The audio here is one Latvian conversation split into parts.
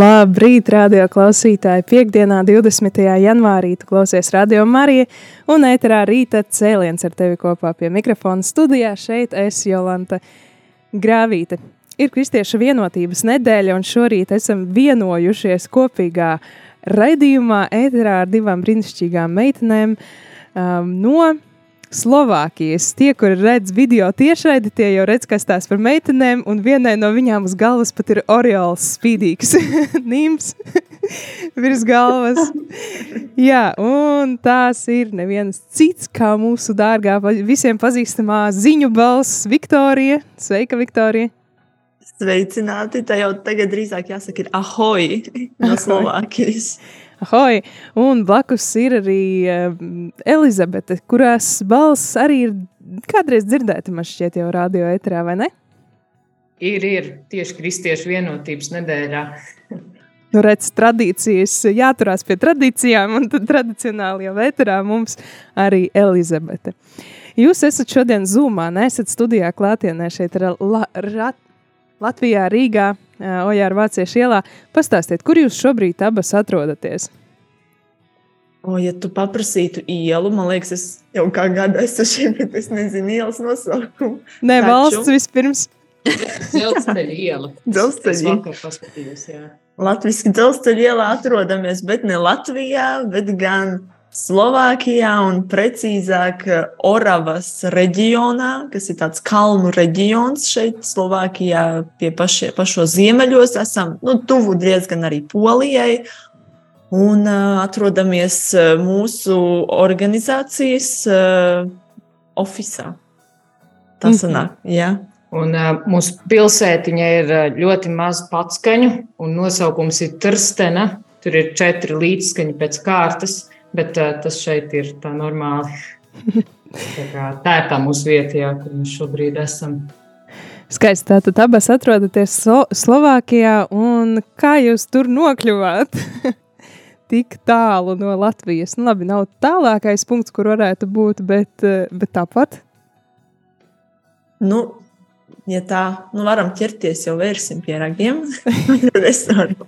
Labrīt, radio klausītāji! Piektdienā, 20. janvārī, klausies Radio Marija un ēterā rīta cēliens ar tevi kopā pie mikrofona studijā. Šeit es, Jolanta Grāvīte. Ir Kristiešu vienotības nedēļa, un šorīt esam vienojušies kopīgā raidījumā ēterā ar divām brīnišķīgām meitenēm um, no Slovākijas. Tie, kuri redz video tiešraidi, tie jau redz, kas tās par meitenēm, un vienai no viņām uz galvas pat ir Oriols spīdīgs nīms virs galvas. Jā, un tās ir nevienas cits, kā mūsu dārgā, visiem pazīstamā ziņu balss Viktorija. Sveika, Viktorija! Sveicināti! Tā jau tagad drīzāk jāsaka ir ahoj no Slovākijas. Ahoj! Un blakus ir arī uh, Elizabete, kurās balss arī ir kādreiz dzirdēta, man šķiet, jau radio eterā, vai ne? Ir, ir tieši kristiešu vienotības nedēļā. Nu, redz, tradīcijas, jāturās pie tradīcijām, un tad tradicionāli jau eterā mums arī Elizabete. Jūs esat šodien Zoomā, neesat studijā klātienē šeit ar la, ra, Latvijā, Rīgā, Ojāra Vāciešu ielā. Pastāstiet, kur jūs šobrīd abas atrodaties? O, ja tu paprasītu ielu, man liekas, es jau kā gadu esmu šeit, bet es nezinu ielas nosaukumu. Nē, Taču. valsts vispirms. Dzelzceļa iela. Dzelzceļa iela. Latvijas dzelzceļa ielā atrodamies, bet ne Latvijā, bet gan Slovākijā un precīzāk Oravas reģionā, kas ir tāds kalnu reģions šeit, Slovākijā, pie pašie, pašos ziemeļos. Esam nu, tuvu diezgan arī Polijai. Un uh, atrodamies mūsu organizācijas uh, oficiālā. Tas mm -hmm. sanāk, jā. Un, uh, mūsu pilsētiņa ir ļoti maz patskaņu, un nosaukums ir Trstena. Tur ir četri līdzskaņi pēc kārtas bet uh, tas šeit ir tā normāli. tā, kā, tā ir tā mūsu vieta, jā, kur mēs šobrīd esam. Skaisti. Tātad abas atrodaties Slo Slovākijā. Kā jūs tur nokļuvāt? Tik tālu no Latvijas. Nu, labi, nav tālākais punkts, kur varētu būt, bet, bet tāpat. Nu, ja tā, nu, varam ķerties jau vērsim pie ragiem, tad es varu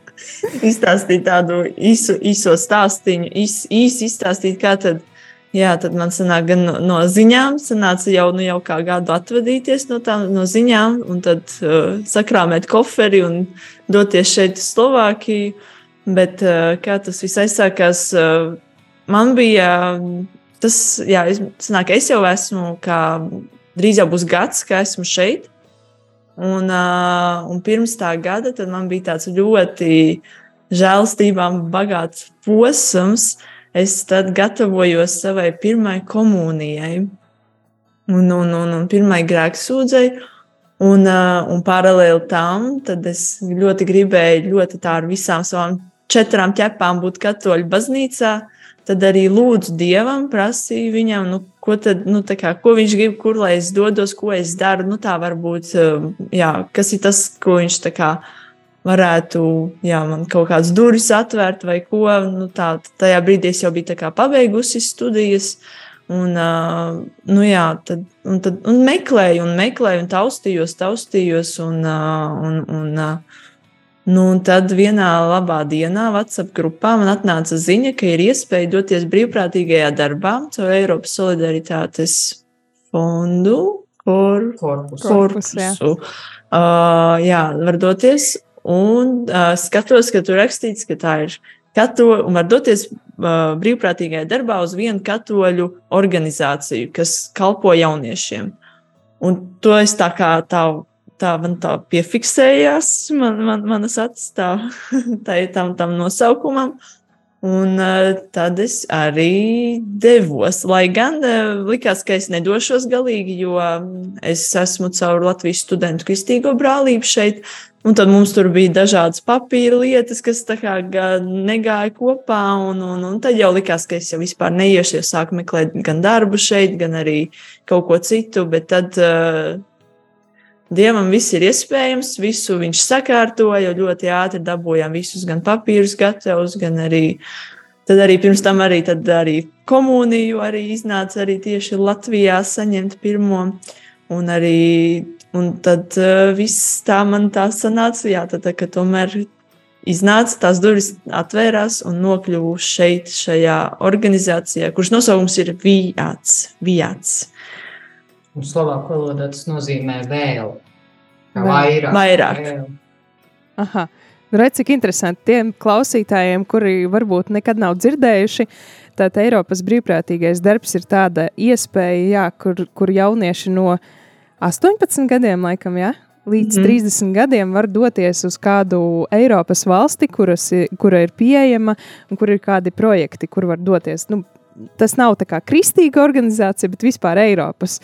izstāstīt tādu īsu, īso stāstīņu, īs, īsi izstāstīt, kā tad, jā, tad man sanāk gan no, no ziņām, sanāca jau, nu, jau kā gadu atvadīties no tām no ziņām, un tad uh, sakrāmēt koferi un doties šeit uz Slovākiju, bet uh, kā tas viss aizsākās, uh, man bija, tas, jā, es, sanāk, es jau esmu kā drīz jau būs gads, ka esmu šeit. Un, uh, un pirms tā gada man bija tāds ļoti žēlstībām bagāts posms. Es tad gatavojos savai pirmajai komunijai un, un, un, un pirmai grēksūdzei. Un, uh, un paralēli tam, es ļoti gribēju ļoti ar visām savām četrām ķepām būt katoļu baznīcā. Tad arī lūdzu Dievam, prasīju viņam, nu, ko, tad, nu, kā, ko viņš grib, kur lai es dodos, ko es daru. Nu, tā varbūt, um, jā, kas ir tas, ko viņš kā, varētu, jā, man kaut kādas durvis atvērt vai ko. Nu, tā, tajā brīdī es jau biju pabeigusi studijas. Un, uh, nu, jā, tad, un, tad, un meklēju, un meklēju, un taustījos, taustījos. Un, uh, un, un, uh, Nu, un tad vienā labā dienā WhatsApp grupā man atnāca ziņa, ka ir iespēja doties brīvprātīgajā darbā caur Eiropas solidaritātes fondu. Kor, korpusu. korpusu jā. Uh, jā, var doties. Un uh, skatos, ka tur rakstīts, ka tā ir katoļu, un var doties uh, brīvprātīgajā darbā uz vienu katoļu organizāciju, kas kalpo jauniešiem. Un to es tā kā tā, tā man tā piefiksējās, man, man, manas acis tā, tā, tam, tam nosaukumam. Un uh, tad es arī devos. Lai gan uh, likās, ka es nedošos galīgi, jo es esmu caur Latvijas studentu kristīgo brālību šeit. Un tad mums tur bija dažādas papīra lietas, kas negāja kopā. Un, un, un tad jau likās, ka es jau vispār neiešu, jo sāku meklēt gan darbu šeit, gan arī kaut ko citu. Bet tad uh, Dievam viss ir iespējams, visu viņš sakārtoja, ļoti ātri dabūjām visus gan papīrus gatavus, gan arī, tad arī pirms tam arī, arī komuniju arī iznāca arī tieši Latvijā saņemt pirmo. Un arī un tad uh, viss tā man tā sanāca, jā, tad, ka tomēr iznāca, tās durvis atvērās un nokļuvu šeit, šajā organizācijā, kurš nosaukums ir Vijāts. Vijāts. Un slovāku valodā tas nozīmē vēl. Vairāk. vairāk. Vēl. Aha. Redz, cik interesanti tiem klausītājiem, kuri varbūt nekad nav dzirdējuši. Tātad Eiropas brīvprātīgais darbs ir tāda iespēja, jā, kur, kur jaunieši no 18 gadiem, laikam, jā, līdz mm. 30 gadiem var doties uz kādu Eiropas valsti, kuras, kura ir pieejama un kur ir kādi projekti, kur var doties. Nu, tas nav tā kā kristīga organizācija, bet vispār Eiropas,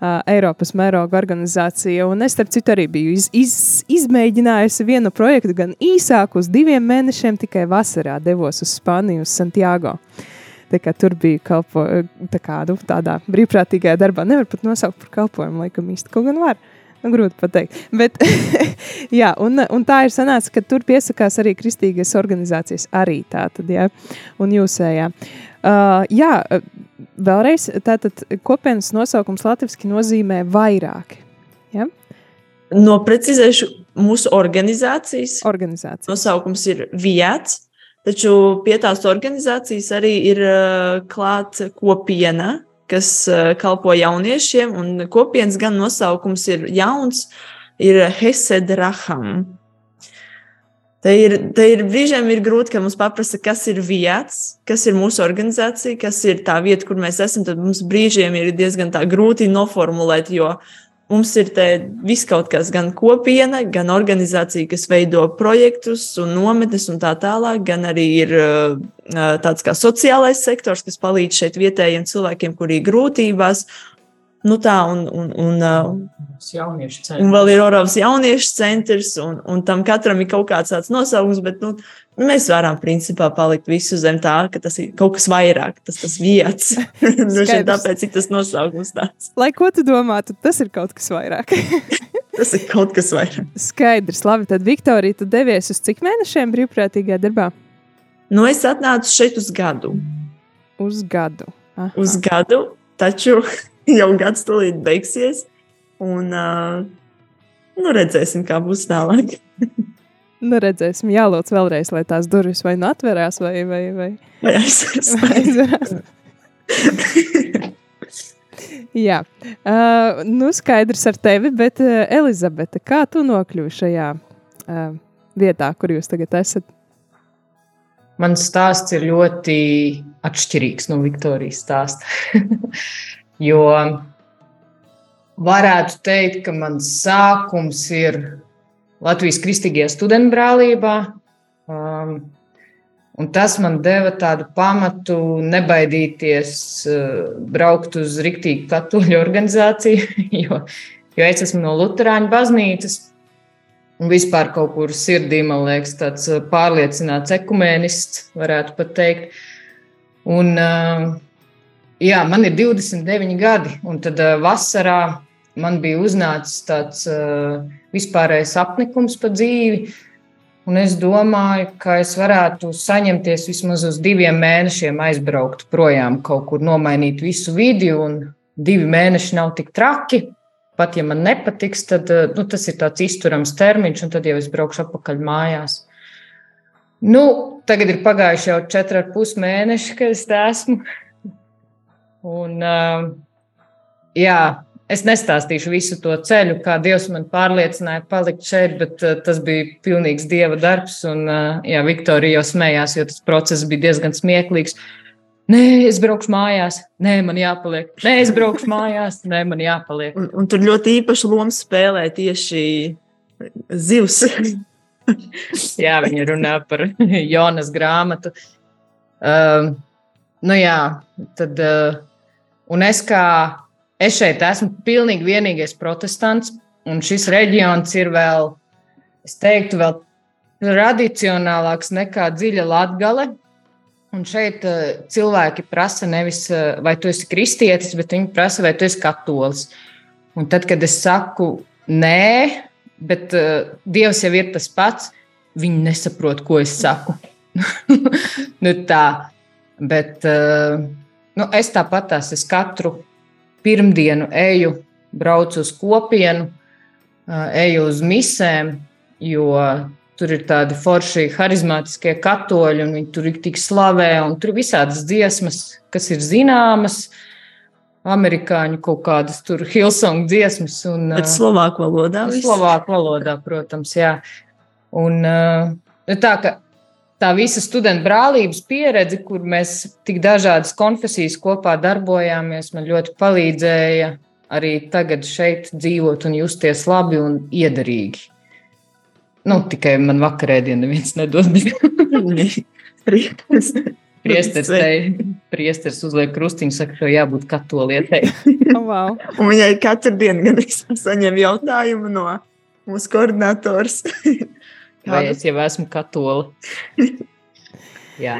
uh, Eiropas mēroga organizācija. Un es, starp citu, arī biju iz, iz, izmēģinājusi vienu projektu gan īsāku, uz diviem mēnešiem, tikai vasarā devos uz Spāniju, uz Santiago. Tā kā tur bija kalpo, tā kā, nu, tādā brīvprātīgajā darbā. Nevar pat nosaukt par kalpojumu, laikam īsti kaut gan var. Nu, grūti pateikt. Bet, jā, un, un tā ir sanāca, ka tur piesakās arī kristīgas organizācijas, arī tā tad, jā, un jūsējā. Uh, jā, vēlreiz, tātad kopienas nosaukums latviski nozīmē vairāki. Ja? Noprecizēšu mūsu organizācijas. Organizācijas. Nosaukums ir Vijāts, taču pie tās organizācijas arī ir uh, klāta kopiena, kas uh, kalpo jauniešiem, un kopienas gan nosaukums ir jauns, ir Hesed Raham. Te ir, te ir brīžiem ir grūti, ka mums paprasa, kas ir vietas, kas ir mūsu organizācija, kas ir tā vieta, kur mēs esam. Tad mums brīžiem ir diezgan grūti noformulēt, jo mums ir viss kaut kas, gan kopiena, gan organizācija, kas veido projektus un nometnes un tā tālāk, gan arī ir tāds kā sociālais sektors, kas palīdz šeit vietējiem cilvēkiem, kuri ir grūtībās. Nu tā, un, un, un, un vēl ir Oravas jauniešu centrs, un, un tam katram ir kaut kāds tāds nosaukums, bet nu, mēs varam principā palikt visu zem tā, ka tas ir kaut kas vairāk, tas tas vietas. nu, tāpēc ir tas nosaukums tāds. Lai ko tu domātu, tas ir kaut kas vairāk. tas ir kaut kas vairāk. Skaidrs, labi, tad Viktorija, tu devies uz cik mēnešiem brīvprātīgajā darbā? Nu, es atnācu šeit uz gadu. Uz gadu. Aha. Uz gadu, taču jau gads tūlīt beigsies. Un uh, nu, redzēsim, kā būs tālāk. Nu, redzēsim, jālūdz vēlreiz, lai tās durvis vai nu atverās, vai, vai, vai, vai aizveras. Jā, uh, nu skaidrs ar tevi, bet uh, Elizabete, kā tu nokļuvi šajā uh, vietā, kur jūs tagad esat? Mans stāsts ir ļoti atšķirīgs no Viktorijas stāsta. Jo varētu teikt, ka mans sākums ir Latvijas Kristīgajā studentu brālībā. Um, un tas man deva tādu pamatu nebaidīties uh, braukt uz rīktīgu katoļu organizāciju, jo, jo es esmu no Lutāņu baznīcas. Un vispār kaut kur sirdī, man liekas, tāds uh, pārliecināts ekumēnists, varētu pat teikt. Un, uh, Jā, man ir 29 gadi, un tad uh, vasarā man bija uznācis tāds uh, vispārējais apnikums pa dzīvi. Un es domāju, ka es varētu saņemties vismaz uz diviem mēnešiem, aizbraukt projām, kaut kur nomainīt visu vidi. Divi mēneši nav tik traki. Pat ja man nepatiks, tad nu, tas ir tāds izturams termiņš, un tad jau es braukšu atpakaļ mājās. Nu, tagad ir pagājuši jau četri ar pus mēneši, kad es esmu. Un, jā, Es nestāstīšu visu to ceļu, kā Dievs man pārliecināja palikt šeit, bet uh, tas bija pilnīgs Dieva darbs. Un, uh, jā, Viktorija jau smējās, jo tas process bija diezgan smieklīgs. Nē, es braukšu mājās, nē, man jāpaliek. Nē, es braukšu mājās, nē, man jāpaliek. Un, un tur ļoti īpaši lomu spēlē tieši zivs. jā, viņi runā par Jonas grāmatu. Uh, nu jā, tad, uh, un es kā Es šeit esmu pilnīgi vienīgais protestants, un šis reģions ir vēl, es teiktu, vēl tradicionālāks nekā dziļa latgale. Un šeit uh, cilvēki prasa nevis, uh, vai tu esi kristietis, bet viņi prasa, vai tu esi katolis. Un tad, kad es saku nē, bet uh, Dievs jau ir tas pats, viņi nesaprot, ko es saku. nu, tā. Bet uh, nu, es tāpat tās es katru pirmdienu eju, braucu uz kopienu, eju uz misēm, jo tur ir tādi forši, harizmātiskie katoļi, un viņi tur ir tik slavē, un tur ir visādas dziesmas, kas ir zināmas. Amerikāņu kaut kādas tur Hilsonga dziesmas. Un, Bet slovāku valodā. Slovāku valodā, protams, jā. Un tā, ka tā visa studentu brālības pieredze, kur mēs tik dažādas konfesijas kopā darbojāmies, man ļoti palīdzēja arī tagad šeit dzīvot un justies labi un iederīgi. Nu, tikai man vakarēdienu neviens nedod. Priesteris teica, priesteris uzliek krustiņu, saka, ka jābūt katolietei. oh, wow. Un viņai katru dienu gan es saņemu jautājumu no mūsu koordinators. Vai es jau esmu katola? Jā.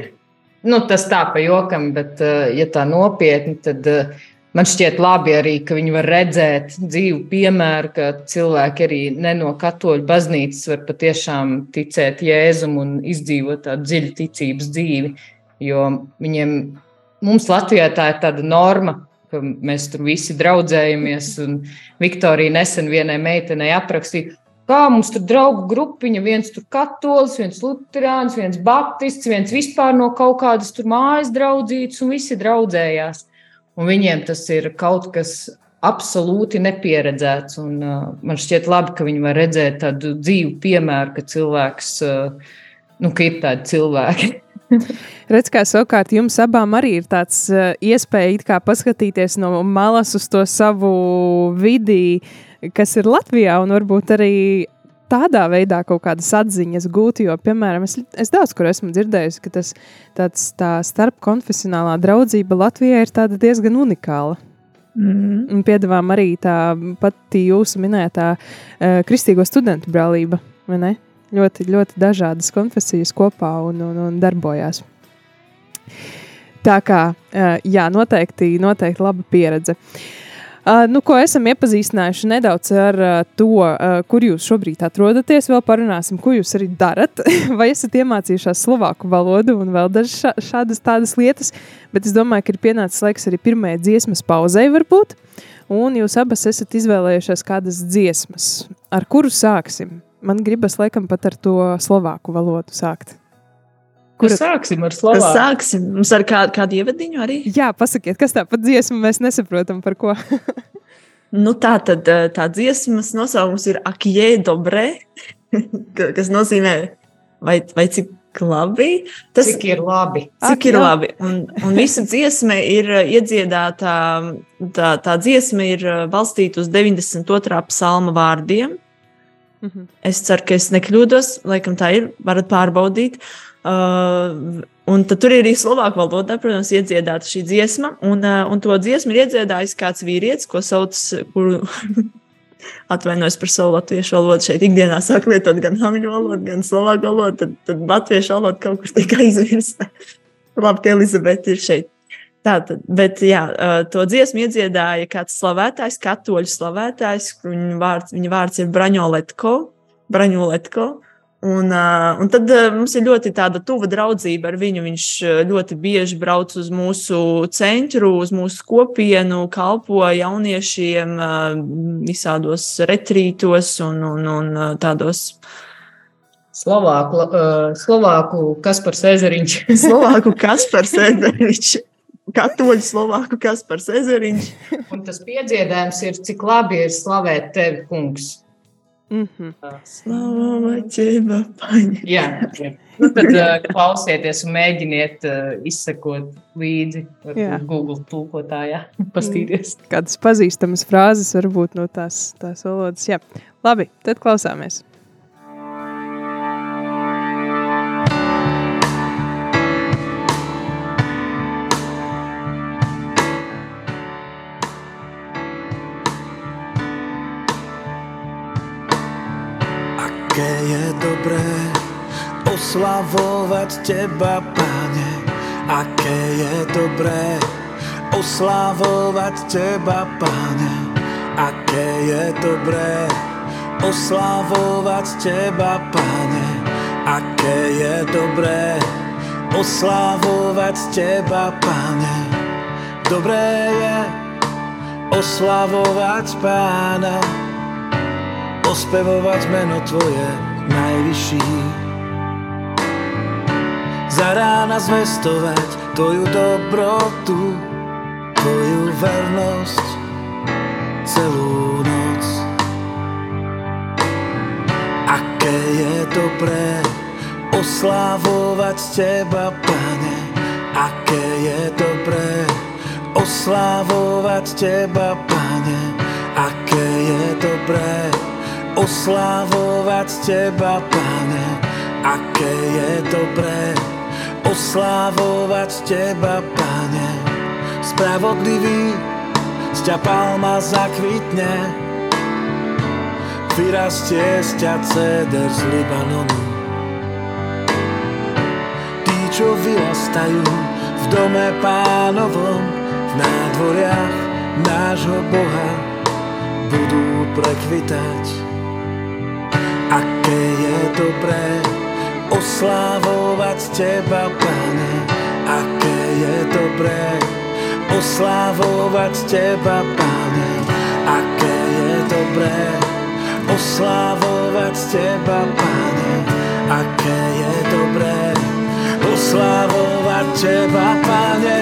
Nu, tas tā pa jokam, bet, eh, ja tā nopietni, tad eh, man šķiet labi arī, ka viņi var redzēt dzīvu piemēru, ka cilvēki arī ne no katoļu baznīcas var patiešām ticēt Jēzum un izdzīvot tādu dziļu ticības dzīvi. Jo viņiem, mums Latvijā tā ir tāda norma, ka mēs tur visi draudzējamies, un Viktorija nesen vienai meitenei aprakstīja, Kā mums tur draugu grupiņa, viens tur katolis, viens luterāns, viens baptists, viens vispār no kaut kādas tur mājas draudzītas, un visi draudzējās. Un viņiem tas ir kaut kas absolūti nepieredzēts. Un, uh, man šķiet, labi, ka viņi var redzēt tādu dzīvu piemēru, ka cilvēks, uh, nu, ka ir tādi cilvēki. Redz, kā savukārt jums abām arī ir tāds uh, iespēja paskatīties no malas uz to savu vidi, kas ir Latvijā, un varbūt arī tādā veidā kaut kādas atziņas gūt. Jo, piemēram, es, es daudz kur esmu dzirdējusi, ka tas tāds, tā starpkonfesionālā draudzība Latvijā ir diezgan unikāla. Mm -hmm. Un piedāvām arī tā pati jūsu minētā uh, kristīgo studentu brālība, vai ne? Ļoti, ļoti dažādas konfesijas kopā un, un, un darbojās. Tā kā, uh, jā, noteikti, noteikti laba pieredze. Uh, nu, ko esam iepazīstinājuši nedaudz ar uh, to, kur jūs šobrīd atrodaties. Vēl parunāsim, ko jūs arī darat. Vai esat iemācījušās slovāku valodu un vēl dažas šā, šādas tādas lietas. Bet es domāju, ka ir pienācis laiks arī pirmajai dziesmas pauzei, varbūt. Un jūs abas esat izvēlējušās kādas dziesmas. Ar kuru sāksim? Man gribas laikam pat ar to slovāku valodu sākt. Kur sāksim ar slavu? Sāksim. Mums ar kādu, kādu ievadiņu arī? Jā, pasakiet, kas tā pa dziesmu mēs nesaprotam par ko. nu, tā tad eh, tā dziesmas nosaukums ir Akijē Dobre, kas nozīmē vai, vai cik labi. Tas cik ir labi. Cik Ak, ir jā. labi. Un, un visa dziesma ir eh, iedziedāta, tā, tā dziesma ir eh, balstīta uz 92. psalma vārdiem. Mhm. Es ceru, ka es nekļūdos, laikam tā ir, varat pārbaudīt. Uh, un tur ir arī slovāku valodā, protams, iedziedāta šī dziesma. Un, uh, un to dziesmu ir iedziedājis kāds vīrietis, ko sauc, kuru atvainojos par savu latviešu valodu. Šeit ikdienā sāk lietot gan angļu valodu, gan slovāku valodu, tad, tad latviešu valoda kaut kur tika aizmirsta. Labi, ka Elizabete ir šeit. Tātad, bet jā, to dziesmu iedziedāja kāds slavētājs, katoļu slavētājs, viņa vārds, viņa vārds ir Braņoletko. Braņoletko. Un, un tad mums ir ļoti tāda tuva draudzība ar viņu. Viņš ļoti bieži brauc uz mūsu centru, uz mūsu kopienu, kalpo jauniešiem visādos retrītos un, un, un tādos. Slovāku, uh, Slovāku Kaspars Ezeriņš. Slovāku Kaspars Ezeriņš. Katoļu slovāku Kaspars Ezeriņš. Un tas piedziedājums ir, cik labi ir slavēt tevi, kungs. Mm -hmm. Slava ķēba paņa. Jā, nu, tad uh, klausieties un mēģiniet uh, izsekot līdzi Jā. Google tulkotājā, pastīties. Kādas pazīstamas frāzes varbūt no tās, tās valodas. Jā, labi, tad klausāmies. Oslavovať Teba, Pane. Aké je dobré oslavovať Teba, Pane. Aké je dobré oslavovať Teba, Pane. Aké je dobré oslavovať Teba, Pane. Dobré je oslavovať Pána ospevovať meno Tvoje najvyšší. Za rána zvestovať Tvoju dobrotu, Tvoju vernosť celú noc. Aké je dobré oslávovať Teba, Pane, aké je dobré oslávovať Teba, Pane, aké je dobré oslávovať Teba, Pane, aké je dobré oslávovať Teba, Pane. Spravodlivý z ťa palma zakvitne, vyrastie z ťa ceder z Libanonu. Tí, čo vyrastajú v dome pánovom, v nádvoriach nášho Boha, budú prekvitať. Aké je dobré oslávovať Teba, Pane. Aké je dobré oslávovať Teba, Pane. Aké je dobré oslávovať Teba, Pane. Aké je dobré oslávovať Teba, Pane.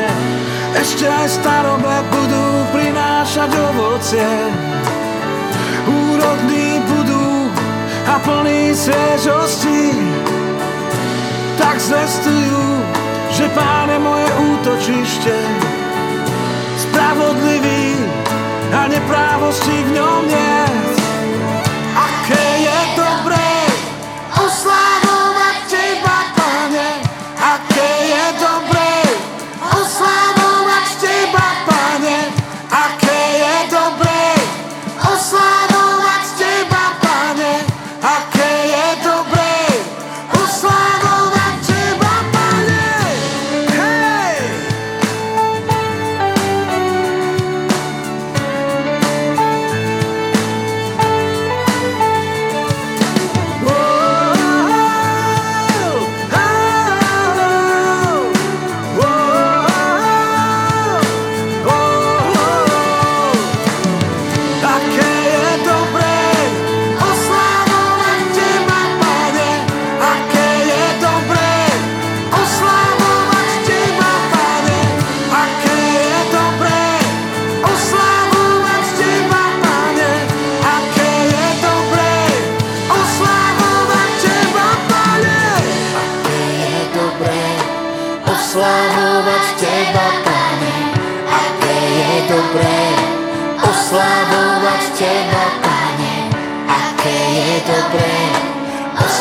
Ešte aj starobe budú prinášať ovocie, úrodní budú a plný sviežosti. Tak zvestujú, že Pán je moje útočište, spravodlivý a neprávosti v ňom nie.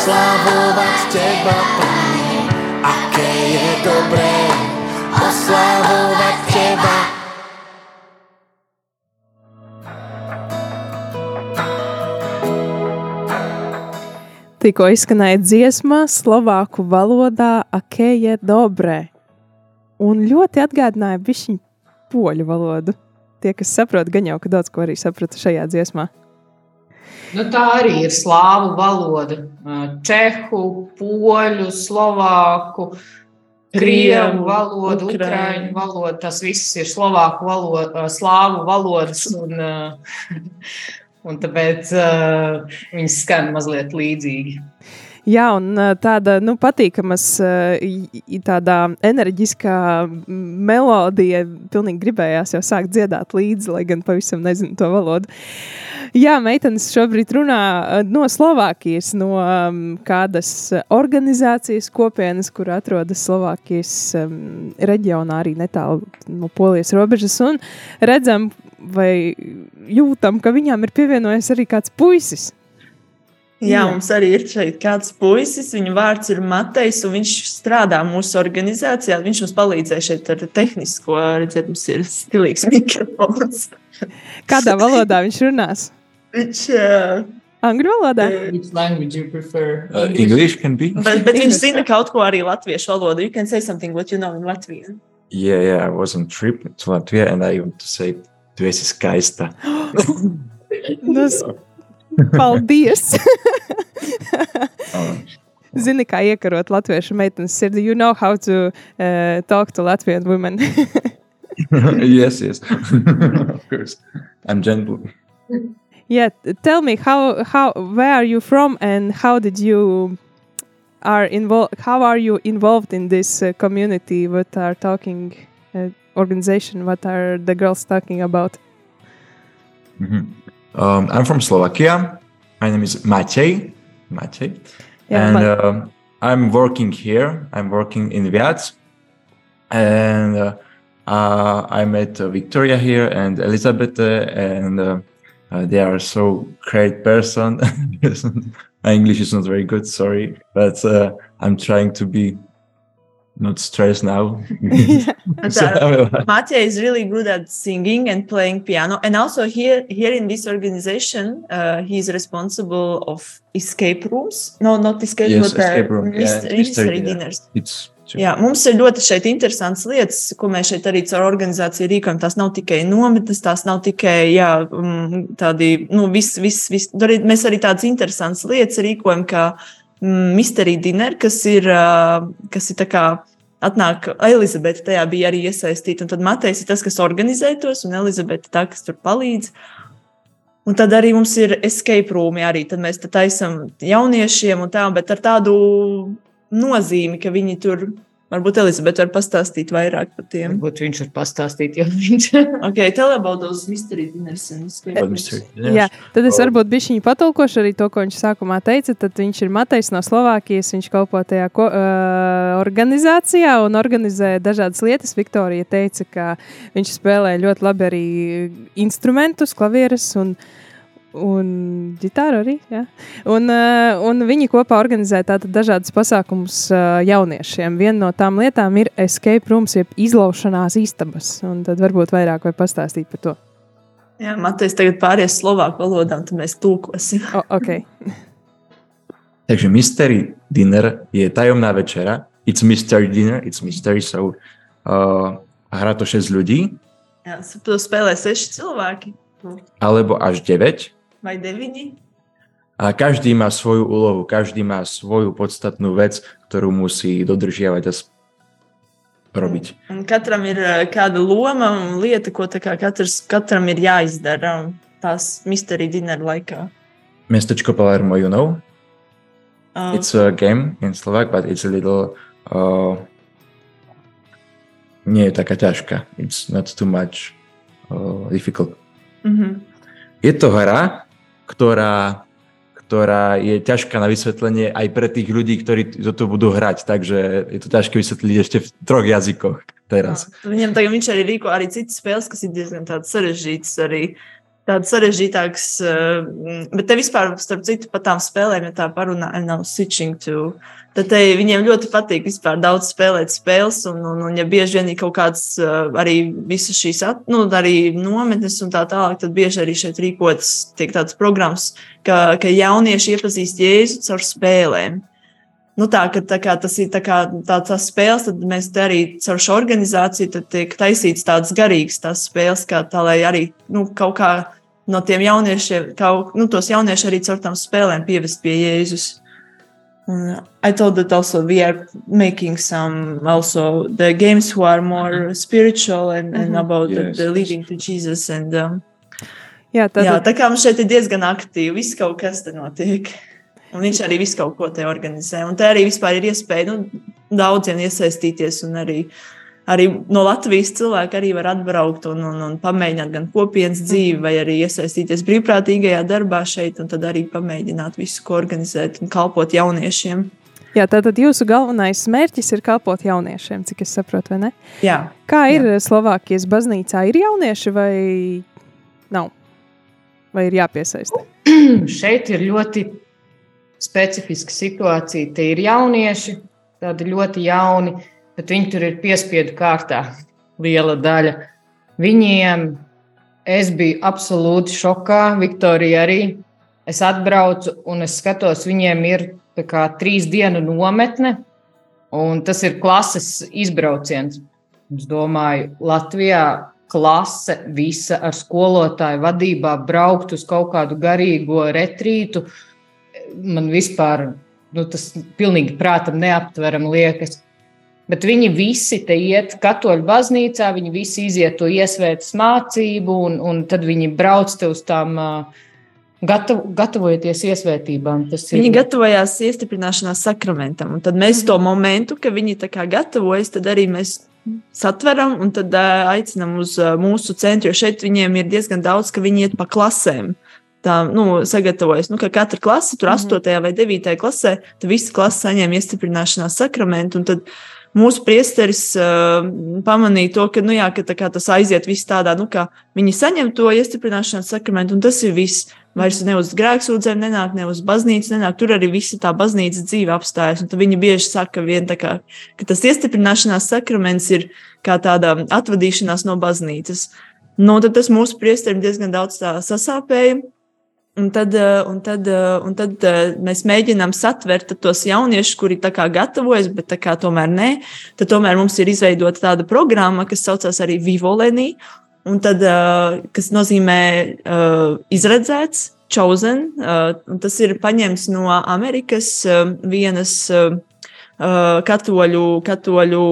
Oslávovať Teba, Pane, aké je dobré oslávovať Teba. Tikko izskanēja dziesma slovāku valodā Akeje Dobre. Un ļoti atgādināja bišķiņu poļu valodu. Tie, kas saprot, gan jau, ka daudz ko arī saprata šajā dziesmā. Nu, tā arī ir slāvu valoda. Čehu, poļu, slovāku, krievu valoda, Ukraiņu. ukrāņu valoda. Tas viss ir slovāku valoda, slāvu valodas. Un, un tāpēc uh, viņas skan mazliet līdzīgi. Jā, un tāda nu, patīkamas, tādā enerģiskā melodija. Pilnīgi gribējās jau sākt dziedāt līdzi, lai gan pavisam nezinu to valodu. Jā, meitenes šobrīd runā no Slovākijas, no um, kādas organizācijas kopienas, kur atrodas Slovākijas um, reģionā, arī netālu no Polijas robežas. Un redzam, vai jūtam, ka viņām ir pievienojies arī kāds puisis. Jā, mums arī ir šeit kāds puisis. Viņa vārds ir Matejs, un viņš strādā mūsu organizācijā. Viņš mums palīdzēja šeit ar tehnisko. Redziet, mums ir stilīgs mikrofons. Kādā valodā viņš runās? Viņš, uh, Angļu valodā? Which language you prefer? Uh, English can be. bet, bet viņš zina kaut ko arī latviešu valodu. You can say something what you know in Latviju. Yeah, yeah. I was on trip to Latvia, and I want to say, "Tu esi skaista." Nu, s- paldies! Um, Zini, kā iekarot latviešu meitenes sirdi. You know how to uh, talk to Latvian women. yes, yes. of course, I'm gentle. yeah, t- tell me how how where are you from and how did you are involved? How are you involved in this uh, community? What are talking uh, organization? What are the girls talking about? Mhm. Um, I'm from Slovakia. My name is Maciej. Maciej. Yeah, and um, I'm working here. I'm working in Viats, and uh, uh, I met uh, Victoria here and Elizabeth, uh, and uh, uh, they are so great person. My English is not very good, sorry, but uh, I'm trying to be not stressed now. And, So, uh, Matija is really good at singing and playing piano, and also here here in this organization, uh, he is responsible of escape rooms. No, not escape, Yes, but uh, escape room, yeah, mystery, dinner. dinners. it's Jā, mums ir ļoti šeit interesants lietas, ko mēs šeit arī caur organizāciju rīkojam. Tās nav tikai nometnes, tās nav tikai jā, mm, tādi, nu, viss, viss, viss. Mēs arī tādas interesantas lietas rīkojam, kā mm, Mystery Dinner, kas ir, ā, kas ir tā kā atnāk, Elizabete tajā bija arī iesaistīta, tad Matejs ir tas, kas organizē tos, un Elizabete tā, kas tur palīdz. Un tad arī mums ir escape roomi, arī tad mēs te taisam jauniešiem un tā, bet ar tādu nozīmi, ka viņi tur, varbūt Elizabete var pastāstīt vairāk par tiem. Varbūt viņš var pastāstīt, jo viņš Ok, tell about those mystery dinners? Jā, tad es varbūt bišķiņu patulkošu arī to, ko viņš sākumā teica. Tad viņš ir Matejs no Slovākijas, viņš kalpo tajā ko, uh, organizācijā un organizē dažādas lietas. Viktorija teica, ka viņš spēlē ļoti labi arī instrumentus, klavierus un, un ģitāru arī. Jā. Un, uh, un viņi kopā organizē tātad dažādas pasākumus uh, jauniešiem. Viena no tām lietām ir escape rooms, jeb izlaušanās istabas. Un tad varbūt vairāk vai pastāstīt par to. Jā, Matejs tagad pāries slovāku valodā, un tad mēs tulkosim. O, okay. Takže mystery dinner je tajomná večera. It's mystery dinner, it's mystery, so uh, hrá to 6 ľudí, Jā, to spēlē seši cilvēki alebo až 9. vai deviņi. A každý má svoju úlohu, každý má svoju podstatnú vec, ktorú musí dodržiavať a robiť. Un katram ir ā, kāda loma un lieta, ko tā kā katrs, katram ir jāizdara un tās mystery dinner laikā. Mestečko Palermo, you know, Uh, it's a game in Slovak, but it's a little... Uh, nie je taká ťažká. It's not too much uh, difficult. mhm. Je to hra, ktorá, ktorá je ťažká na vysvetlenie aj pre tých ľudí, ktorí toto budú hrať. Takže je to ťažké vysvetliť ešte v troch jazykoch teraz. No, to neviem, tak myčali rýko, ale cíti spelsku si diznam tá celý žiť, ktorý tādas sarežģītākas, uh, bet te vispār, starp citu, par tām spēlēm, ja tā parunā, nav switching to. Tad te, viņiem ļoti patīk vispār daudz spēlēt spēles, un, un, un ja bieži vien ir kaut kāds uh, arī visas šīs, at, nu, arī nometnes un tā tālāk, tad bieži arī šeit rīkotas tiek tādas programmas, ka, ka jaunieši iepazīst Jēzu caur spēlēm. Nu tā, ka, tā kā tas ir tā kā, tā, tā spēles, tad mēs te arī caur šo organizāciju tad tiek taisīts tādas garīgas tās spēles, kā tā, lai arī nu, kaut kā no tiem jauniešiem, kaut, nu, tos jauniešus arī caur tām spēlēm pievest pie Jēzus. Un, I thought that also we are making some also the games who are more spiritual and, and Mhm. about the, Yes. the leading to Jesus. And, um, Jā, tā, jā, tā kā mums šeit ir diezgan aktīvi, viss kaut kas te notiek. Un viņš arī visu kaut ko te organizē. Un te arī vispār ir iespēja nu, daudziem iesaistīties. Un arī, arī no Latvijas cilvēki arī var atbraukt un, un, un pamēģināt gan kopienas dzīvi, vai arī iesaistīties brīvprātīgajā darbā šeit, un tad arī pamēģināt visu, ko organizēt un kalpot jauniešiem. Jā, tātad jūsu galvenais mērķis ir kalpot jauniešiem, cik es saprotu, vai ne? Jā. Kā ir Jā. Slovākijas baznīcā? Ir jaunieši vai nav? Vai ir jāpiesaista? Šeit ir ļoti specifiska situācija. Tie ir jaunieši, tādi ļoti jauni, bet viņi tur ir piespiedu kārtā. Liela daļa. Viņiem es biju absolūti šokā, Viktorija arī. Es atbraucu un es skatos, viņiem ir kā, trīs dienu nometne, un tas ir klases izbrauciens. Es domāju, Latvijā klase visa ar skolotāju vadībā braukt uz kaut kādu garīgo retrītu. Man vispār nu, tas pilnīgi prātam neaptveram liekas. Bet viņi visi te iet katoļu baznīcā, viņi visi iziet to iesvētas mācību, un, un tad viņi brauc te uz tām uh, Gatav, gatavojoties iesvētībām. Viņi gatavojās iestiprināšanās sakramentam, tad mēs to momentu, ka viņi gatavojas, tad arī mēs satveram un tad uh, aicinām uz uh, mūsu centru, jo šeit viņiem ir diezgan daudz, ka viņi iet pa klasēm. Tā, nu, sagatavojas, nu, ka katra klase, tur mm -hmm. 8. vai 9. klasē, tad visa klase saņem iestiprināšanās sakramentu, un tad mūsu priesteris uh, pamanīja to, ka, nu, jā, ka tā tas aiziet viss tādā, nu, ka viņi saņem to iestiprināšanās sakramentu, un tas ir viss. Vairs ne uz grēksūdzēm nenāk, ne uz baznīcu nenāk. Tur arī visa tā baznīcas dzīve apstājas. Un viņi bieži saka, vien, kā, ka tas iestiprināšanās sakraments ir kā tāda atvadīšanās no baznīcas. Nu, tad tas mūsu priesteriem diezgan daudz sasāpēja. Un tad, un, tad, un tad mēs mēģinām satvert tos jauniešus, kuri gatavojas, bet tomēr nē. Tad tomēr mums ir izveidota tāda programma, kas saucās arī Vivolenī. Un tad, kas nozīmē izredzēts, chosen, tas ir paņemts no Amerikas vienas katoļu, katoļu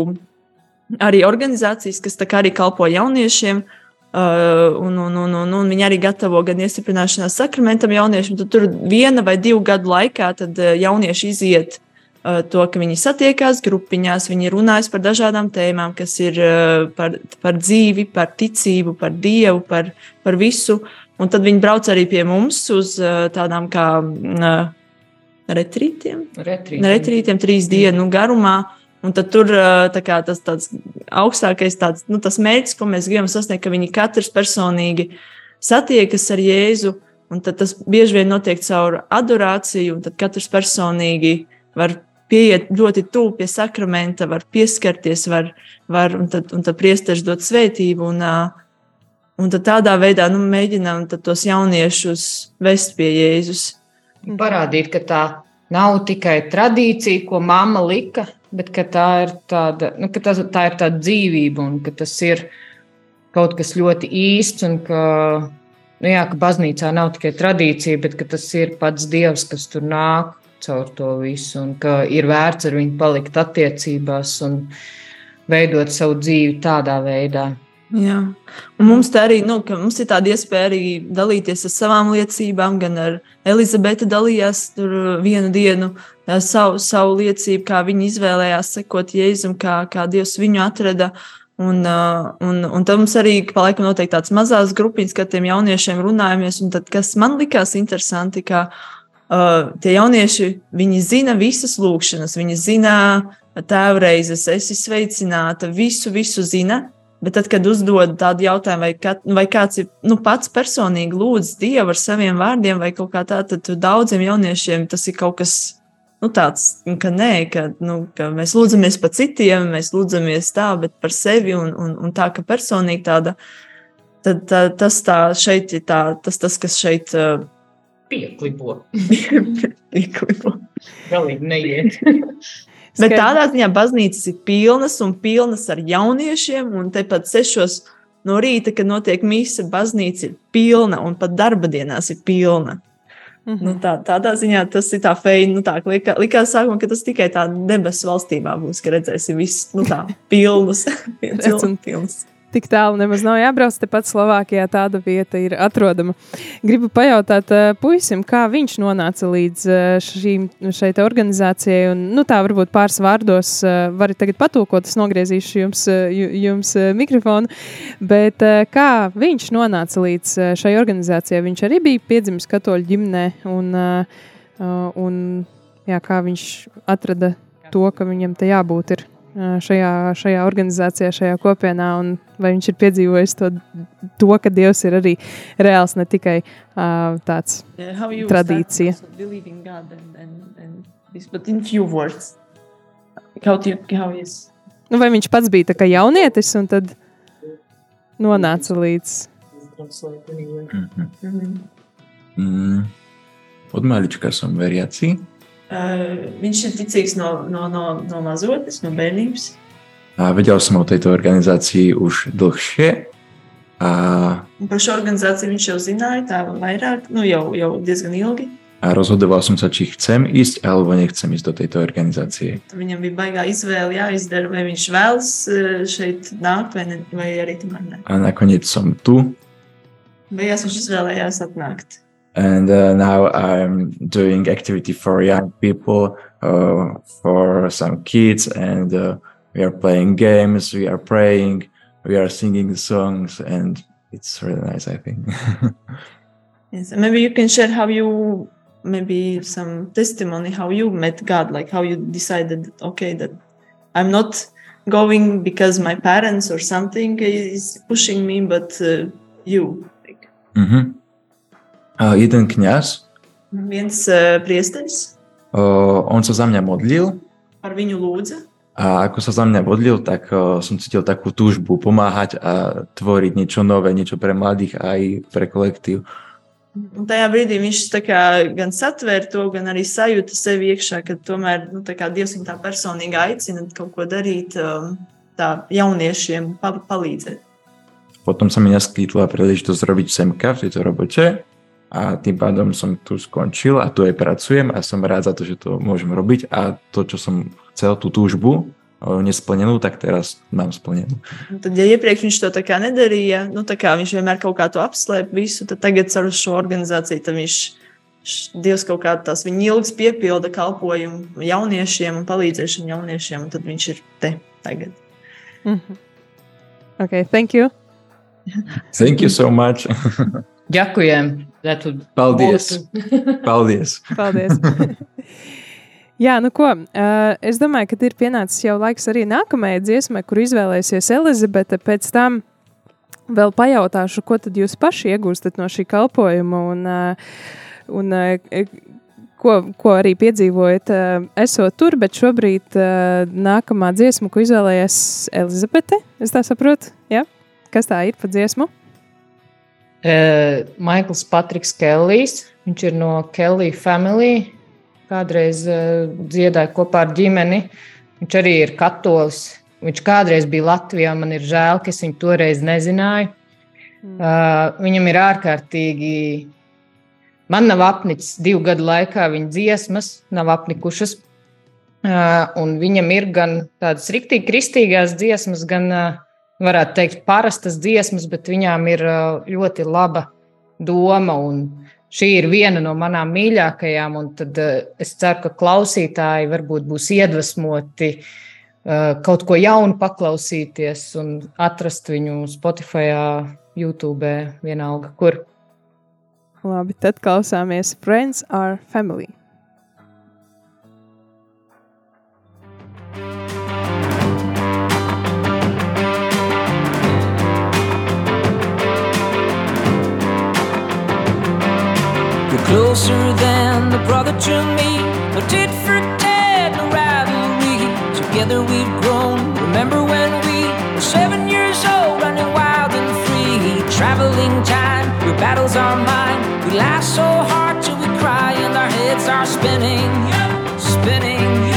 arī organizācijas, kas arī kalpo jauniešiem. Uh, un, un, un, un, un viņi arī gatavo gan iestiprināšanās sakramentam jauniešiem. Tad tur viena vai divu gadu laikā jaunieši iziet Eh, to, ka viņi satiekās grupiņās, viņi runājas par dažādām tēmām, kas ir eh, par, par dzīvi, par ticību, par dievu, par, par visu. Un tad viņi brauc arī pie mums uz eh, tādām kā retrītiem. Retrītiem, retrītiem trīs dienu garumā. Un tad tur kā, tas tāds augstākais tāds, nu, tas mērķis, ko mēs gribam sasniegt, ka viņi katrs personīgi satiekas ar Jēzu. Un tas bieži vien notiek caur adorāciju, un tad katrs personīgi var pieiet ļoti tuvu pie sakramenta, var pieskarties, var, var un tad, un tad priesteris dot svētību. Un, un tad tādā veidā nu, mēģinām tos jauniešus vest pie Jēzus. Parādīt, ka tā nav tikai tradīcija, ko mamma lika, bet tā ir tāda, nu, tā, tā ir tāda dzīvība un ka tas ir kaut kas ļoti īsts. Un ka, nu, jā, ka baznīcā nav tikai tradīcija, bet tas ir pats Dievs, kas tur nāk caur to visu, un ka ir vērts ar viņu palikt attiecībās un veidot savu dzīvi tādā veidā. Jā. Un mums tā arī nu, mums ir tāda iespēja arī dalīties ar savām liecībām, gan ar Elizabeti dalījās vienu dienu savu, savu liecību, kā viņa izvēlējās sekot Jēzum, kā, kā Dievs viņu atrada. Un, un, un tad mums arī pa laikam notiek tādas mazas grupiņas, kad tiem jauniešiem runājamies. Un tad, kas man likās interesanti, ka uh, tie jaunieši, viņi zina visas lūkšanas, viņi zina tēvreizes, esi sveicināta, visu, visu zina. Bet tad, kad uzdod tādu jautājumu, vai, kā, vai kāds ir nu, pats personīgi lūdz Dievu ar saviem vārdiem, vai kaut kā tā, tad daudziem jauniešiem tas ir kaut kas nu, tāds, ka nē, ka, nu, ka mēs lūdzamies par citiem, mēs lūdzamies tā, bet par sevi un, un, un tā, ka personīgi tāda, tad tā, tas tā šeit ir tā, tas, tas kas šeit. Uh, pieklipo. pieklipo. Galīgi neiet. Bet tādā ziņā baznīcas ir pilnas un pilnas ar jauniešiem, un tepat sešos no rīta, kad notiek mise, baznīca ir pilna, un pat darba dienās ir pilna. Mm -hmm. nu, tā, tādā ziņā tas ir tā feina. Nu, tā, likā, likās sākumā, ka tas tikai tā debesu valstībā būs, ka redzēsim visus nu, tā pilnus. pilnus. Tik tālu nemaz nav jābrauc. Tepat Slovākijā tāda vieta ir atrodama. Gribu pajautāt uh, puisim, kā viņš nonāca līdz uh, šīm, šai organizācijai. Un, nu, tā varbūt pāris vārdos uh, varat tagad patūkot, es nogriezīšu jums, jums mikrofonu. Bet kā viņš nonāca līdz šai organizācijai? Viņš arī bija piedzimis katoļu ģimnē. Un, un, jā, kā viņš atrada to, ka viņam te jābūt ir šajā, šajā organizācijā, šajā kopienā, un vai viņš ir piedzīvojis to, to ka Dievs ir arī reāls, ne tikai uh, tāds yeah, tradīcija. Nu, vai viņš pats bija tā kā jaunietis, un tad nonāca līdz. Mm -hmm. mm. Som veriaci. Uh, viņš ir ticīgs no, no, no, no mazotes, no bērnības. Uh, vedel som o tejto organizácii už dlhšie. A... Par šo organizāciju viņš jau zināja, tā vairāk, nu jau, jau diezgan ilgi. A rozhodoval som sa, či chcem ísť alebo nechcem ísť do tejto organizácie. Viņam bija baigā izvēle jāizdara, vai viņš vēlas šeit nākt, vai, ne, vai arī tomēr ne. A nakoniec som tu. Beigās viņš izvēlējās atnākt. And uh, now i'm doing activity for young people uh, for some kids and uh, we are playing games we are praying we are singing songs and it's really nice i think yes and maybe you can share how you maybe some testimony how you met god like how you decided okay that i'm not going because my parents or something is pushing me but uh, you like. mm-hmm. Uh, jeden kňaz. Viens uh, priesteris. Uh, on sa za mňa modlil. Par viņu lūdza. A ako sa za mňa modlil, tak uh, som cítil takú túžbu pomáhať a tvoriť niečo nové, niečo pre mladých aj pre kolektív. Un tajā brīdī viņš kā, gan satvēra to, gan arī sajūta sevi iekšā, ka tomēr nu, Dievs viņu tā personīgi aicina kaut ko darīt um, tā jauniešiem, palīdzēt. Potom sa mi naskytla príležitosť robiť semka v tejto robote a tým pádom som tu skončil a tu aj pracujem a som rád za to, že to môžem robiť a to, čo som chcel, tú túžbu nesplnenú, tak teraz mám splnenú. Tad, ja iepriekš viņš to tā kā nedarīja, nu tā kā viņš vienmēr kaut kā to apslēp visu, tad tagad ar šo organizāciju tad viņš Dievs kaut kā tās viņa ilgas piepilda kalpojumu jauniešiem un palīdzēšanu jauniešiem, un tad viņš ir te tagad. Mm -hmm. Ok, thank you. Thank you so much. Ďakujem. Paldies. Paldies. Paldies. Jā, nu ko, es domāju, ka ir pienācis jau laiks arī nākamajai dziesmai, kur izvēlēsies Elizabete. Pēc tam vēl pajautāšu, ko tad jūs paši iegūstat no šī kalpojuma un, un ko, ko arī piedzīvojat, esot tur. Bet šobrīd nākamā dziesma, ko izvēlējies Elizabete, es tā saprotu, ja? kas tā ir pa dziesmu? Uh, Maikls Patriks Kellijs. Viņš ir no Kelly Family. Kādreiz uh, dziedāja kopā ar ģimeni. Viņš arī ir katolis. Viņš kādreiz bija Latvijā. Man ir žēl, ka es viņu toreiz nezināju. Uh, viņam ir ārkārtīgi. Man nav apnicis divu gadu laikā viņa dziesmas, nav apnikušas. Uh, un viņam ir gan tādas rīktīgi kristīgās dziesmas, gan uh, varētu teikt, parastas dziesmas, bet viņām ir ļoti laba doma. Šī ir viena no manām mīļākajām, un es ceru, ka klausītāji varbūt būs iedvesmoti kaut ko jaunu paklausīties un atrast viņu Spotify, YouTube, vienalga kur. Labi, tad klausāmies Friends are Family. Closer than the brother to me. No tit for tat, no rivalry. Together we've grown. Remember when we were seven years old, running wild and free? Traveling time, your battles are mine. We laugh so hard till we cry and our heads are spinning, spinning.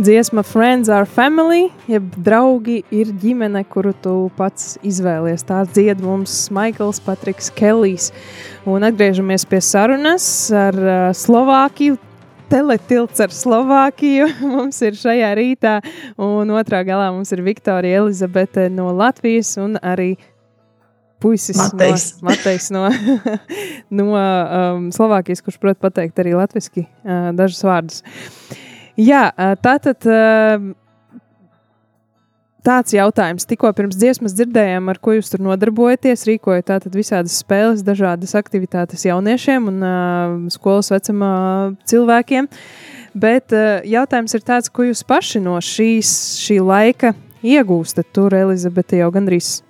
Dziesma Friends are Family, jeb draugi ir ģimene, kuru tu pats izvēlies. Tā dzied mums Maikls Patriks Kelijs. Un atgriežamies pie sarunas ar uh, Slovākiju. Teletilts ar Slovākiju mums ir šajā rītā, un otrā galā mums ir Viktorija Elizabete no Latvijas un arī puisis Matejs. no, Matejs no, no um, Slovākijas, kurš prot pateikt arī latviski uh, dažus vārdus. Jā, tātad tāds jautājums. Tikko pirms dziesmas dzirdējām, ar ko jūs tur nodarbojaties. Rīkojat tātad visādas spēles, dažādas aktivitātes jauniešiem un uh, skolas vecumā cilvēkiem. Bet uh, jautājums ir tāds, ko jūs paši no šīs, šī laika iegūstat. Tur Elizabete jau gandrīz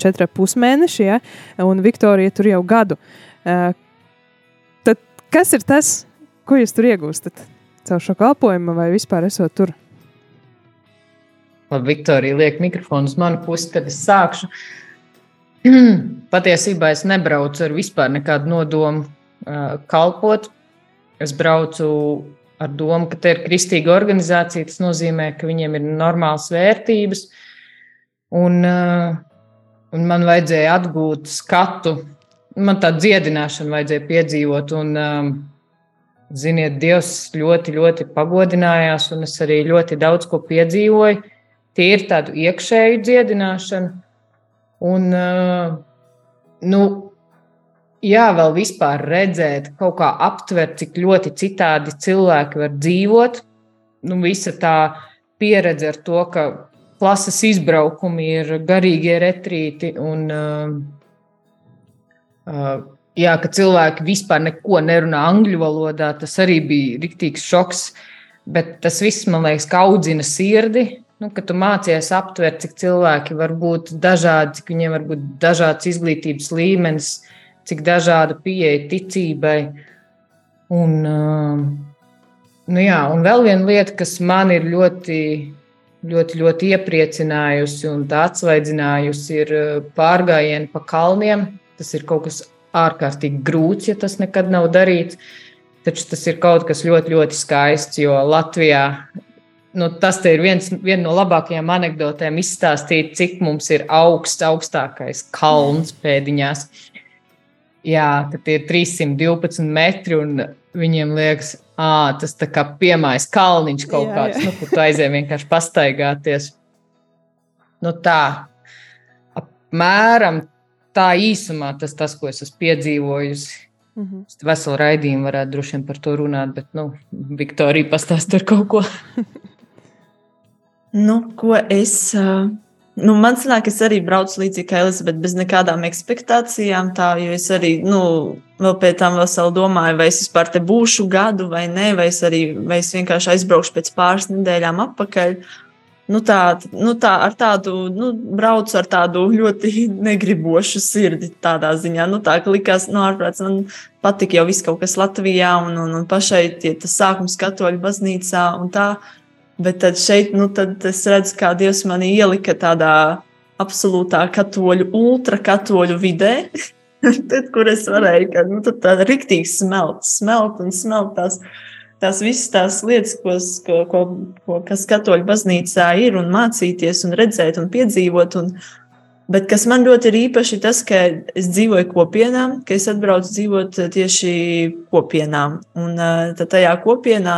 četri pusmēneši, ja? un Viktorija tur jau gadu. Uh, tad kas ir tas, ko jūs tur iegūstat? Caur šo kalpojumu vai vispār esot tur? Labi, Viktorija liek mikrofonu uz manu pusi, tad es sākšu. Patiesībā es nebraucu ar vispār nekādu nodomu uh, kalpot. Es braucu ar domu, ka te ir kristīga organizācija. Tas nozīmē, ka viņiem ir normālas vērtības. Un, uh, un man vajadzēja atgūt skatu. Man tā dziedināšana vajadzēja piedzīvot. Un, um, ziniet, Dievs ļoti, ļoti pagodinājās, un es arī ļoti daudz ko piedzīvoju. Tie ir tādu iekšēju dziedināšanu. Un, uh, nu, jā, vēl vispār redzēt, kaut kā aptvert, cik ļoti citādi cilvēki var dzīvot. Nu, visa tā pieredze ar to, ka klases izbraukumi ir garīgie retrīti un uh, uh, jā, ka cilvēki vispār neko nerunā angļu valodā, tas arī bija riktīgs šoks. Bet tas viss, man liekas, audzina sirdi. Nu, kad tu mācies aptvert, cik cilvēki var būt dažādi, cik viņiem var būt dažāds izglītības līmenis, cik dažāda pieeja ticībai. Un, uh, nu jā, un vēl viena lieta, kas man ir ļoti, ļoti, ļoti iepriecinājusi un atsvaidzinājusi, ir pārgājieni pa kalniem. Tas ir kaut kas ārkārtīgi grūts, ja tas nekad nav darīts. Taču tas ir kaut kas ļoti, ļoti skaists, jo Latvijā nu, tas ir viens viena no labākajām anekdotēm izstāstīt, cik mums ir augsts, augstākais kalns pēdiņās. Jā, tie ir 312 metri, un viņiem liekas, ah, tas tā kā piemājas kalniņš kaut Jā, kāds, jā. nu, kur tu aizēji vienkārši pastaigāties. Nu, tā, apmēram tā īsumā tas, tas ko es esmu piedzīvojusi. Mhm. Es veselu raidījumu varētu droši vien par to runāt, bet, nu, Viktorija pastāst par kaut ko. Nu, ko es. ā, Nu, man liekas, es arī braucu līdzīgi kā Elizabete, bez nekādām expectācijām. Tā, jo es arī, nu, vēl pēc tam vēl domāju, vai es vispār te būšu gadu vai nē, vai es arī vai es vienkārši aizbraukšu pēc pāris nedēļām atpakaļ. Nu, tā, nu, tā ar tādu, nu, braucu ar tādu ļoti negribošu sirdi, tādā ziņā. Nu, tā kā likās, nu, ārprāts, man patika jau viss kaut kas Latvijā, un, un, un pašai tie, tas sākums katoļu baznīcā un tā. Bet tad šeit nu, tad es redzu, kā Dievs mani ielika tādā absolūtā katoļu, ultrakatoļu vidē, tad, kur es varēju, ka nu, tad tāda riktīgi smelt, smelt un smelt tās, tās visas tās lietas, ko, ko, ko, ko kas katoļu baznīcā ir, un mācīties, un redzēt, un piedzīvot. Un, Bet kas man ļoti ir īpaši, tas, ka es dzīvoju kopienā, ka es atbraucu dzīvot tieši kopienā. Un tad tajā kopienā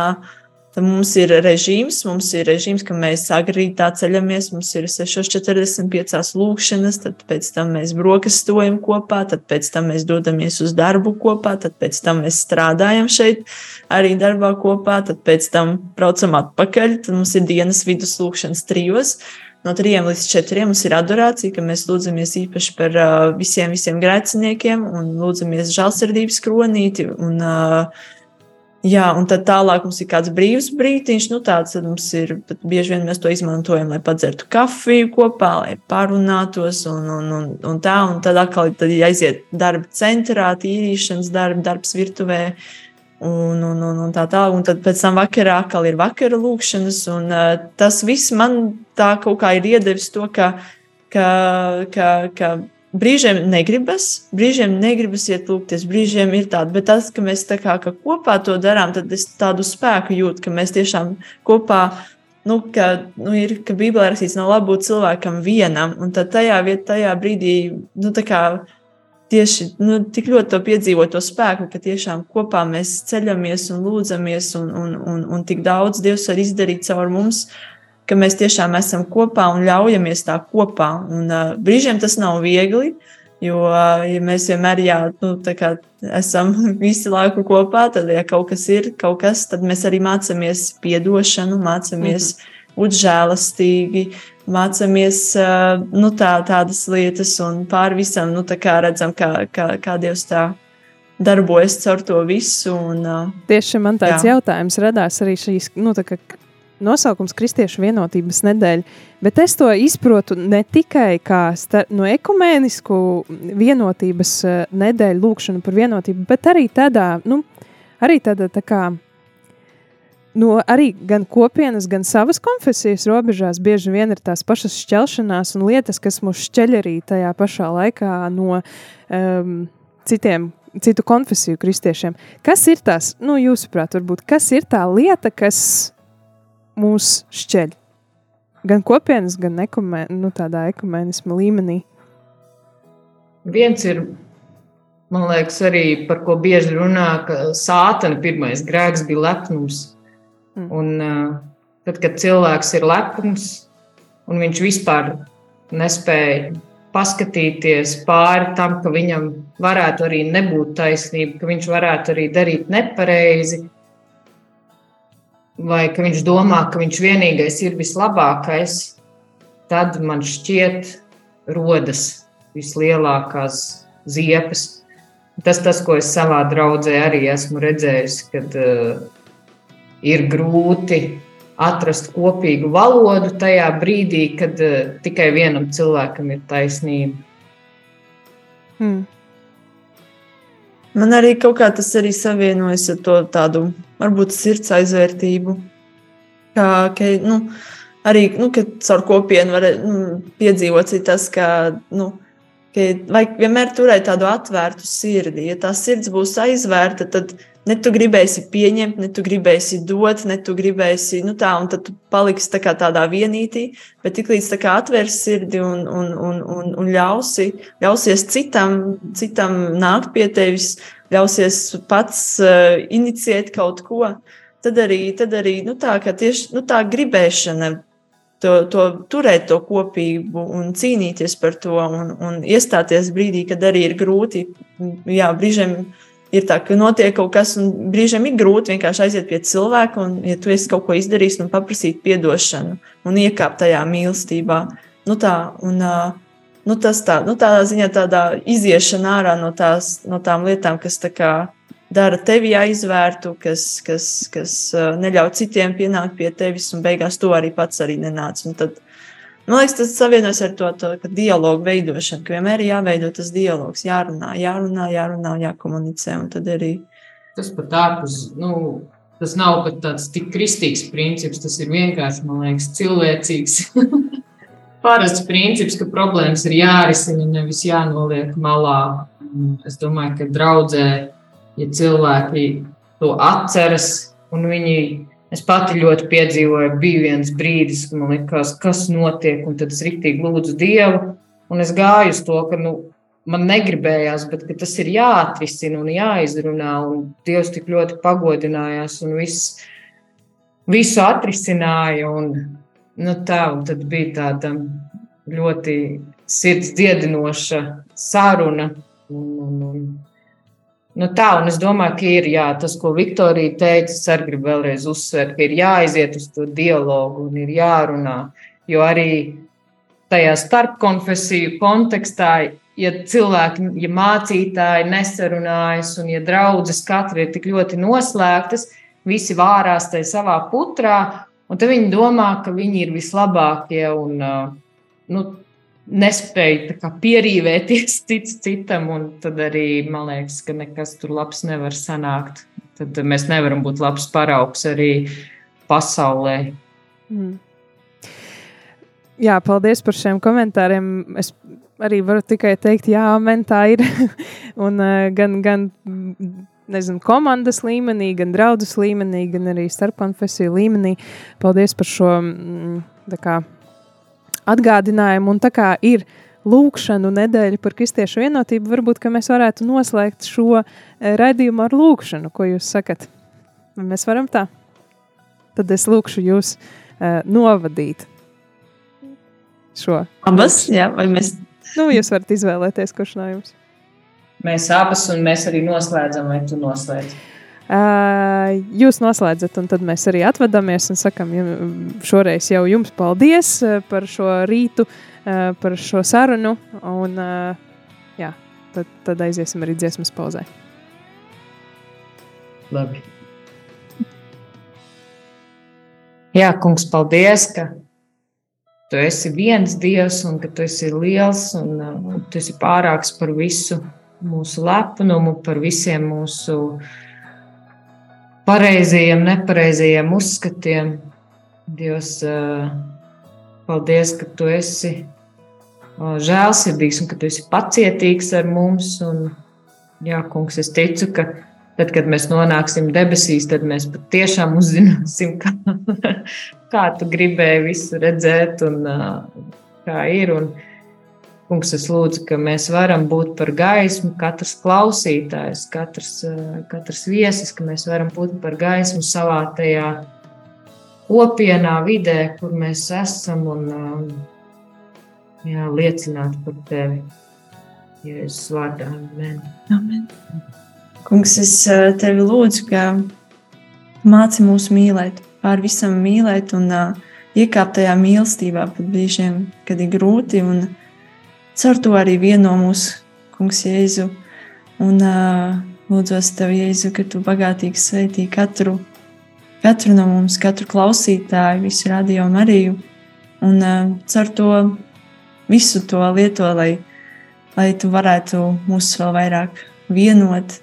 tad mums ir režīms, mums ir režīms, ka mēs agrī tā ceļamies, mums ir 6,45 lūkšanas, tad pēc tam mēs brokastojam kopā, tad pēc tam mēs dodamies uz darbu kopā, tad pēc tam mēs strādājam šeit arī darbā kopā, tad pēc tam braucam atpakaļ, tad mums ir dienas vidus lūkšanas trijos. No trījiem līdz četriem mums ir adorācija, ka mēs lūdzamies īpaši par uh, visiem, visiem grēciniekiem un lūdzamies žēlsirdības kronīti. Un, uh, jā, un tad tālāk mums ir kāds brīvs brīdiņš, nu tāds mums ir, bieži vien mēs to izmantojam, lai padzertu kafiju kopā, lai parunātos un, un, un, un tā, un tad atkal tad aiziet darba centrā, tīrīšanas darba, darbs virtuvē, un, un, un, un tā tālāk. Un tad pēc tam vakarā atkal ir vakara lūkšanas, un uh, tas viss man tā kaut kā ir iedevis to, ka, ka, ka, ka brīžiem negribas, brīžiem negribas iet lūgties, brīžiem ir tāda, bet tas, ka mēs tā kā ka kopā to darām, tad es tādu spēku jūtu, ka mēs tiešām kopā. Nu, ka, nu, ir, ka Bībelē rakstīts, nav labi būt cilvēkam vienam, un tad tajā vietā, tajā brīdī, nu, tā kā tieši nu, tik ļoti to piedzīvot, to spēku, ka tiešām kopā mēs ceļamies un lūdzamies, un, un, un, un tik daudz Dievs var izdarīt caur mums, ka mēs tiešām esam kopā un ļaujamies tā kopā. Un, uh, brīžiem tas nav viegli. Jo, uh, ja mēs vienmēr jā, nu, esam visu laiku kopā, tad, ja kaut kas ir, kaut kas, tad mēs arī mācāmies piedošanu, mācāmies mm -hmm. būt žēlastīgi, mācāmies nu, tā, tādas lietas, un pāri visam nu, kā redzam, kā, kā, kā Dievs tā darbojas caur to visu. Un, Tieši man tāds jā. jautājums radās arī šīs nu, nosaukums Kristiešu vienotības nedēļa, bet es to izprotu ne tikai kā no ekumēnisku vienotības nedēļu, lūkšanu par vienotību, bet arī tādā, nu, arī tādā tā kā no arī gan kopienas, gan savas konfesijas robežās bieži vien ir tās pašas šķelšanās un lietas, kas mūs šķeļ arī tajā pašā laikā no um, citiem. Citu konfesiju kristiešiem. Kas ir tās, nu, jūsuprāt, varbūt, kas ir tā lieta, kas mūs šķeļ? Gan kopienas, gan ekumē, nu, tādā ekumēnisma līmenī. Viens ir, man liekas, arī par ko bieži runā, ka sātana pirmais grēks bija lepnums. Mm. Un, uh, tad, kad cilvēks ir lepns un viņš vispār nespēja paskatīties pāri tam, ka viņam varētu arī nebūt taisnība, ka viņš varētu arī darīt nepareizi, vai ka viņš domā, ka viņš vienīgais ir vislabākais, tad man šķiet, rodas vislielākās ziepes. Tas, tas ko es savā draudzē arī esmu redzējis, kad uh, ir grūti atrast kopīgu valodu tajā brīdī, kad uh, tikai vienam cilvēkam ir taisnība. Hmm. Man arī kaut kā tas arī savienojas ar to tādu, varbūt, sirds aizvērtību. Kā, ka, nu, arī, nu, caur kopienu var nu, piedzīvot tas, ka, nu, ka vajag vienmēr turēt tādu atvērtu sirdi. Ja tā sirds būs aizvērta, tad Ne tu gribēsi pieņemt, ne tu gribēsi dot, ne tu gribēsi, nu tā, un tad tu paliksi tā kā tādā vienītī, bet tik līdz tā kā atvērs sirdi un, un, un, un, un ļausi, ļausies citam, citam nākt pie tevis, ļausies pats uh, iniciēt kaut ko, tad arī, tad arī nu tā, tieši nu tā gribēšana to, to turēt to kopību un cīnīties par to un, un iestāties brīdī, kad arī ir grūti, jā, brīžiem ir tā, ka notiek kaut kas, un brīžiem ir grūti vienkārši aiziet pie cilvēka, un, ja tu esi kaut ko izdarījis, un paprasīt atdošanu un iekāpt tajā mīlestībā. Nu tā, un, nu tas tā, nu tādā ziņā tādā iziešana ārā no, tās, no tām lietām, kas tā kā dara tevi aizvērtu, kas, kas, kas neļauj citiem pienākt pie tevis, un beigās to arī pats arī nenāc. Un tad, Man liekas, tas savienojas ar to, to dialogu veidošanu, ka vienmēr ir jāveido tas dialogs, jārunā, jārunā, jārunā, jākomunicē. Arī... Tas pat ārpus, nu, tas nav pat tāds tik kristīgs princips, tas ir vienkārši, man liekas, cilvēcīgs. Parasts princips, ka problēmas ir jārisina, nevis jānoliek malā. Es domāju, ka draudzē, ja cilvēki to atceras un viņi Es pati ļoti piedzīvoju, bija viens brīdis, kad man liekas, kas notiek, un tad es rīktīgi lūdzu Dievu. Un es gāju uz to, ka nu, man negribējās, bet tas ir jāatrisina un jāizrunā. Un Dievs tik ļoti pagodinājās un viss, visu atrisināja. Un, nu, tā, bija tāda ļoti sirds dziedinoša saruna. Un, un, un, Nu tā, un es domāju, ka ir jā, tas, ko Viktorija teica, es arī gribu vēlreiz uzsvērt, ka ir jāiziet uz to dialogu un ir jārunā. Jo arī tajā starpkonfesiju kontekstā, ja cilvēki, ja mācītāji nesarunājas un ja draudzes katra ir tik ļoti noslēgtas, visi vārās tajā savā putrā, un tad viņi domā, ka viņi ir vislabākie un nu, nespēja pierīvēties cits citam, tad arī man liekas, ka nekas tur labs nevar sanākt. Tad mēs nevaram būt labs paraugs arī pasaulē. Mm. Jā, paldies par šiem komentāriem. Es arī varu tikai teikt, jā, man tā ir. un uh, gan, gan nezinu, komandas līmenī, gan draudzes līmenī, gan arī starpkonfesiju līmenī. Paldies par šo mm, kā, atgādinājumu. Un tā kā ir lūkšanu nedēļa par kristiešu vienotību, varbūt mēs varētu noslēgt šo eh, raidījumu ar lūkšanu, ko jūs sakat. Vai mēs varam tā? Tad es lūkšu jūs uh, novadīt šo. Abas, jā, vai mēs. Nu, jūs varat izvēlēties, kurš no jums. Mēs abas, un mēs arī noslēdzam, vai tu noslēdz. Jūs noslēdzat, un tad mēs arī atvadāmies un sakam šoreiz jau jums paldies par šo rītu, par šo sarunu. Un, jā, tad, tad aiziesim arī dziesmas pauzē. Labi. Jā, kungs, paldies, ka tu esi viens dievs un ka tu esi liels un, un tu esi pārāks par visu mūsu lepnumu, par visiem mūsu uh, pareizajiem, nepareizajiem uzskatiem. Dievs, paldies, ka tu esi žēlsirdīgs un ka tu esi pacietīgs ar mums. Un, jā, kungs, es ticu, ka tad, kad mēs nonāksim debesīs, tad mēs patiešām uzzināsim, kā, kā tu gribēji visu redzēt un kā ir. Un, Kungs, es lūdzu, ka mēs varam būt par gaismu, katrs klausītājs, katrs, eh, katrs viesis, ka mēs varam būt par gaismu savā tajā kopienā, vidē, kur mēs esam un um, jā, liecināt par tevi. Jēzus vārdā, amen. amen. Kungs, es eh, tevi lūdzu, ka māci mūs mīlēt, pār visam mīlēt un uh, iekāpt tajā mīlestībā pat brīžiem, kad ir grūti un grūti Caur to arī vieno mūsu kungs Jēzu. Un uh, lūdzos tev, Jēzu, ka tu bagātīgi sveitī katru, katru no mums, katru klausītāju, visu radio Mariju. Un uh, caur to visu to lieto, lai, lai tu varētu mūs vēl vairāk vienot.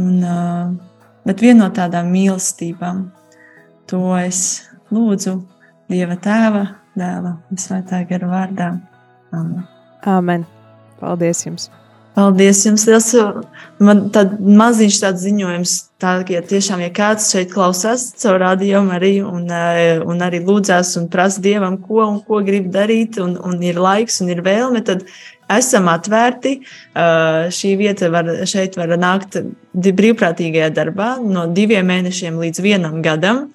Un, uh, bet vienot tādām mīlestībām. To es lūdzu Dieva tēva, dēla un svētā gara vārdā. Amen. Amen. Paldies jums! Paldies jums! Liels, man tāds maziņš tāds ziņojums, tā, ka ja tiešām, ja kāds šeit klausās caur rādījumu arī un, eh, un arī lūdzās un prasa Dievam, ko un ko grib darīt, un, un ir laiks un ir vēlme, tad esam atvērti. Uh, šī vieta var, šeit var nākt brīvprātīgajā darbā no diviem mēnešiem līdz vienam gadam.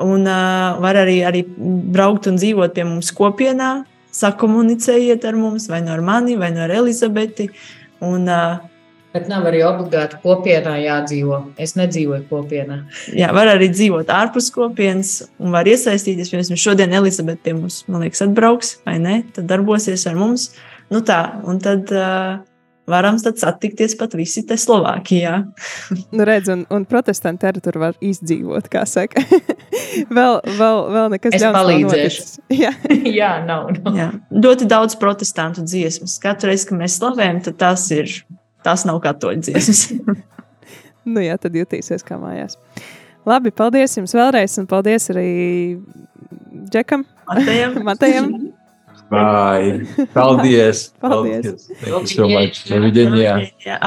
Un uh, var arī, arī braukt un dzīvot pie mums kopienā, sakomunicējiet ar mums, vai no mani, vai no Elizabeti. Un, uh, Bet nav arī obligāti kopienā jādzīvo. Es nedzīvoju kopienā. Jā, var arī dzīvot ārpus kopienas un var iesaistīties. Piemēram, šodien Elizabete pie mums, man liekas, atbrauks vai ne? Tad darbosies ar mums. Nu tā, un tad uh, varam satikties pat visi te Slovākijā. nu, redz, un, un protestanti arī tur var izdzīvot, kā saka. vēl, vēl, vēl nekas es palīdzēšu. Jā, Jā nav. nav. Jā. Ļoti daudz protestantu dziesmas. Katru reizi, kad mēs slavējam, tad tās ir, tās nav katoļu dziesmas. nu jā, tad jutīsies kā mājās. Labi, paldies jums vēlreiz, un paldies arī Džekam. Matejam. Matejam. Bye. Paldies. Paldies. Thank you so much. Doviđenja.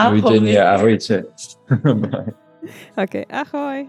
Doviđenja. Ahojte. Bye. Okay, ahoj.